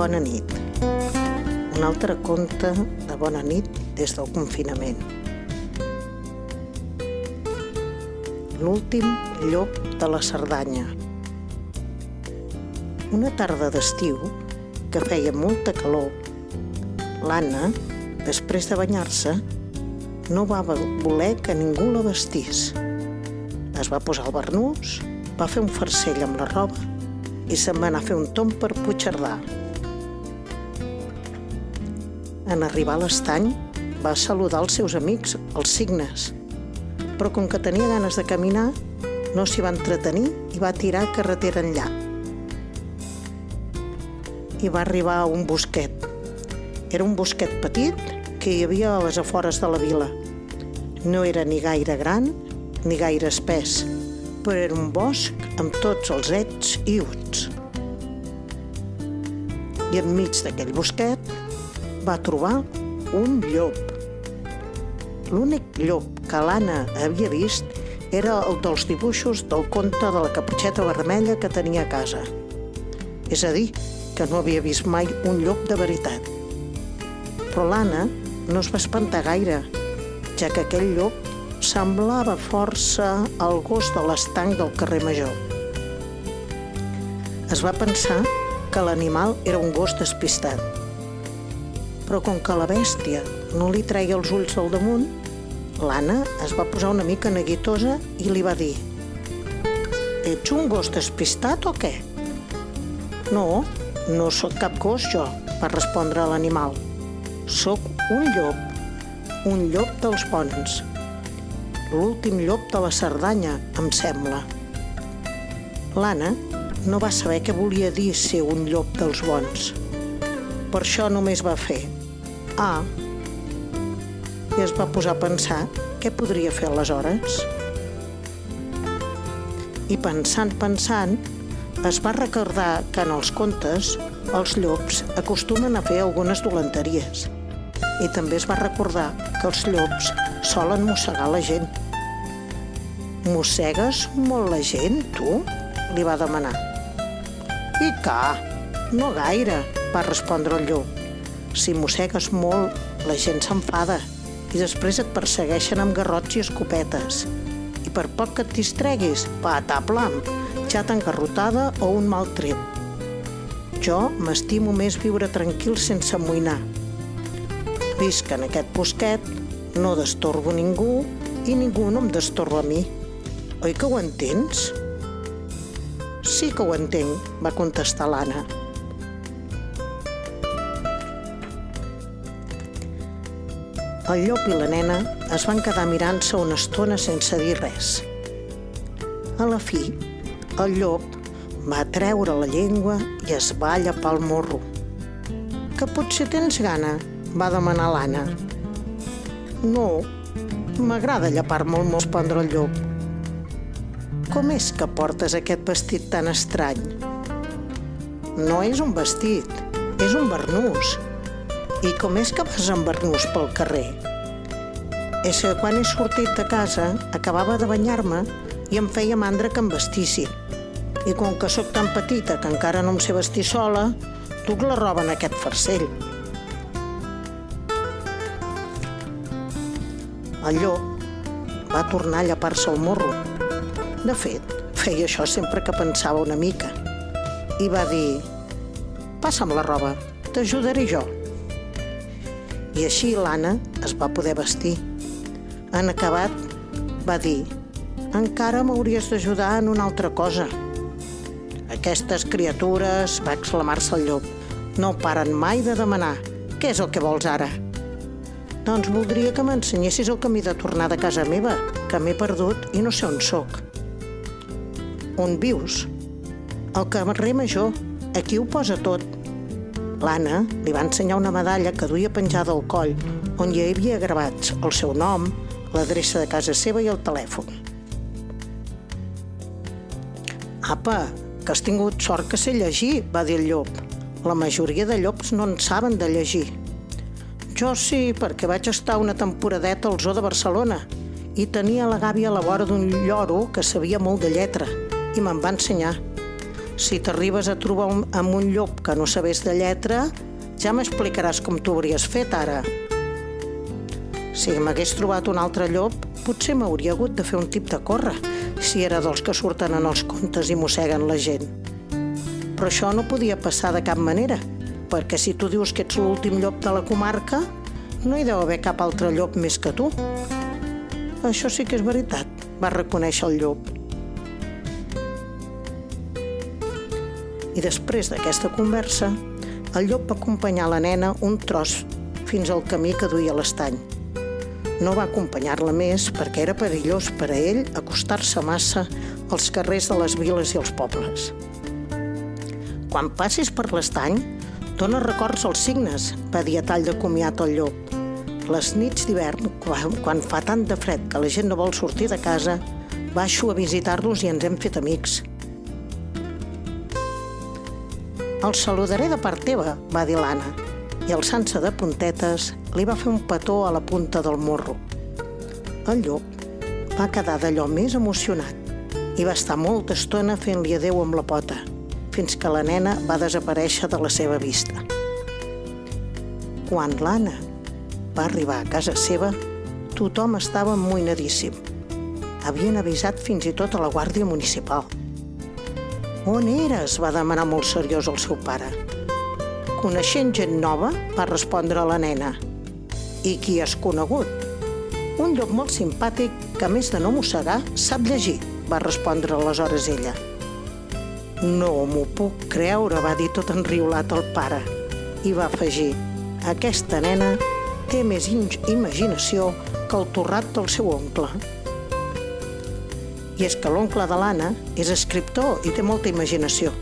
Bona nit. Un altre conte de bona nit des del confinament. L'últim llop de la Cerdanya. Una tarda d'estiu, que feia molta calor, l'Anna, després de banyar-se, no va voler que ningú la vestís. Es va posar el barnús, va fer un farcell amb la roba i se'n va anar a fer un tomb per Puigcerdà. En arribar a l'estany, va saludar els seus amics, els cignes, però com que tenia ganes de caminar, no s'hi va entretenir i va tirar carretera enllà. I va arribar a un bosquet. Era un bosquet petit que hi havia a les afores de la vila. No era ni gaire gran ni gaire espès, però era un bosc amb tots els ets i uts. I enmig d'aquell bosquet va trobar un llop. L'únic llop que l'Anna havia vist era el dels dibuixos del conte de la caputxeta vermella que tenia a casa. És a dir, que no havia vist mai un llop de veritat. Però l'Anna no es va espantar gaire, ja que aquell llop semblava força el gos de l'estanc del carrer Major. Es va pensar que l'animal era un gos despistat. Però com que la bèstia no li treia els ulls del damunt, L'Anna es va posar una mica neguitosa i li va dir «Ets un gos despistat o què?» «No, no sóc cap gos jo», va respondre l'animal. «Sóc un llop, un llop dels bons. L'últim llop de la Cerdanya, em sembla». L'Anna no va saber què volia dir ser un llop dels bons. Per això només va fer «Ah, i es va posar a pensar què podria fer aleshores. I pensant, pensant, es va recordar que en els contes els llops acostumen a fer algunes dolenteries. I també es va recordar que els llops solen mossegar la gent. Mossegues molt la gent, tu? li va demanar. I ca, no gaire, va respondre el llop. Si mossegues molt, la gent s'enfada i després et persegueixen amb garrots i escopetes. I per poc que et distreguis, pataplam, xata engarrotada o un mal tret. Jo m'estimo més viure tranquil sense amoïnar. Visc en aquest bosquet, no destorbo ningú i ningú no em destorba a mi. Oi que ho entens? Sí que ho entenc, va contestar l'Anna. El llop i la nena es van quedar mirant-se una estona sense dir res. A la fi, el llop va treure la llengua i es va llapar el morro. Que potser tens gana? va demanar l'Anna. No, m'agrada llapar-me el morro, respondre el llop. Com és que portes aquest vestit tan estrany? No és un vestit, és un barnús, i com és que vas amb barnús pel carrer? És que quan he sortit de casa acabava de banyar-me i em feia mandra que em vestissin. I com que sóc tan petita que encara no em sé vestir sola, duc la roba en aquest farcell. El llop va tornar a llapar-se el morro. De fet, feia això sempre que pensava una mica. I va dir, passa'm la roba, t'ajudaré jo. I així l'Anna es va poder vestir. En acabat, va dir, encara m'hauries d'ajudar en una altra cosa. Aquestes criatures, va exclamar-se el llop, no paren mai de demanar. Què és el que vols ara? Doncs voldria que m'ensenyessis el camí de tornar de casa meva, que m'he perdut i no sé on sóc. On vius? Al carrer Major. Aquí ho posa tot. L'Anna li va ensenyar una medalla que duia penjada al coll, on hi havia gravats el seu nom, l'adreça de casa seva i el telèfon. Apa, que has tingut sort que sé llegir, va dir el llop. La majoria de llops no en saben de llegir. Jo sí, perquè vaig estar una temporadeta al zoo de Barcelona i tenia la gàbia a la vora d'un lloro que sabia molt de lletra i me'n va ensenyar. si t'arribes a trobar un, amb un llop que no sabés de lletra, ja m'explicaràs com t'ho hauries fet ara. Si m'hagués trobat un altre llop, potser m'hauria hagut de fer un tip de córrer, si era dels que surten en els contes i mosseguen la gent. Però això no podia passar de cap manera, perquè si tu dius que ets l'últim llop de la comarca, no hi deu haver cap altre llop més que tu. Això sí que és veritat, va reconèixer el llop. I després d'aquesta conversa, el llop va acompanyar la nena un tros fins al camí que duia l'estany. No va acompanyar-la més perquè era perillós per a ell acostar-se massa als carrers de les viles i els pobles. Quan passis per l'estany, dona records als signes, va dir a tall de comiat el llop. Les nits d'hivern, quan, quan fa tant de fred que la gent no vol sortir de casa, baixo a visitar-los i ens hem fet amics. El saludaré de part teva, va dir l'Anna, i alçant-se de puntetes li va fer un petó a la punta del morro. El llop va quedar d'allò més emocionat i va estar molta estona fent-li adeu amb la pota, fins que la nena va desaparèixer de la seva vista. Quan l'Anna va arribar a casa seva, tothom estava amoïnadíssim. Havien avisat fins i tot a la Guàrdia Municipal. On eres? va demanar molt seriós el seu pare. Coneixent gent nova, va respondre la nena. I qui has conegut? Un llop molt simpàtic que, a més de no mossegar, sap llegir, va respondre aleshores ella. No m'ho puc creure, va dir tot enriolat el pare. I va afegir, aquesta nena té més imaginació que el torrat del seu oncle. I és que l'oncle de l'Anna és escriptor i té molta imaginació.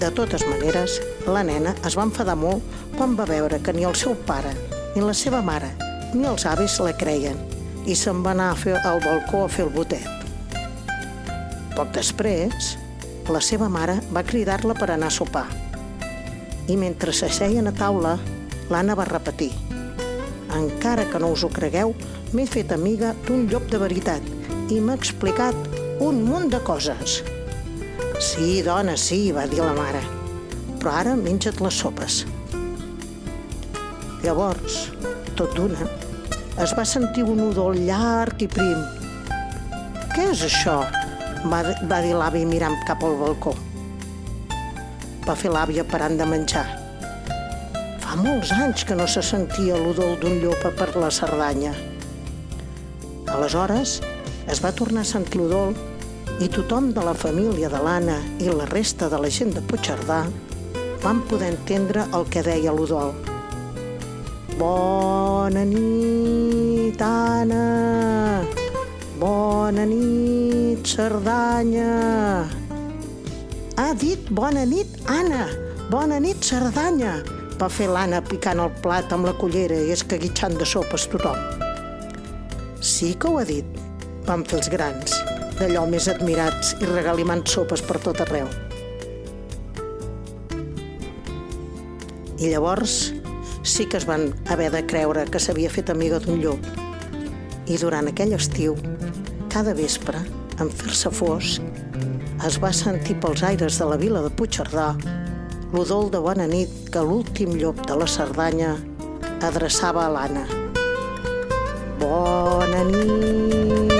De totes maneres, la nena es va enfadar molt quan va veure que ni el seu pare, ni la seva mare, ni els avis la creien i se'n va anar a fer al balcó a fer el botet. Poc després, la seva mare va cridar-la per anar a sopar. I mentre s'asseien a taula, l'Anna va repetir «Encara que no us ho cregueu, m'he fet amiga d'un llop de veritat i m'ha explicat un munt de coses». Sí, dona, sí, va dir la mare. Però ara menja't les sopes. Llavors, tot d'una, es va sentir un udol llarg i prim. Què és això? Va, va dir l'avi mirant cap al balcó. Va fer l'àvia parant de menjar. Fa molts anys que no se sentia l'udol d'un llopa per la Cerdanya. Aleshores, es va tornar a sentir l'udol i tothom de la família de l'Anna i la resta de la gent de Puigcerdà van poder entendre el que deia l'Udol. Bona nit, Anna! Bona nit, Cerdanya! Ha dit bona nit, Anna! Bona nit, Cerdanya! va fer l'Anna picant el plat amb la cullera i escaguitxant de sopes tothom. Sí que ho ha dit, van fer els grans d'allò més admirats i regalimant sopes per tot arreu. I llavors sí que es van haver de creure que s'havia fet amiga d'un llop. I durant aquell estiu, cada vespre, en fer-se fosc, es va sentir pels aires de la vila de Puigcerdà l'udol de bona nit que l'últim llop de la Cerdanya adreçava a l'Anna. Bona nit!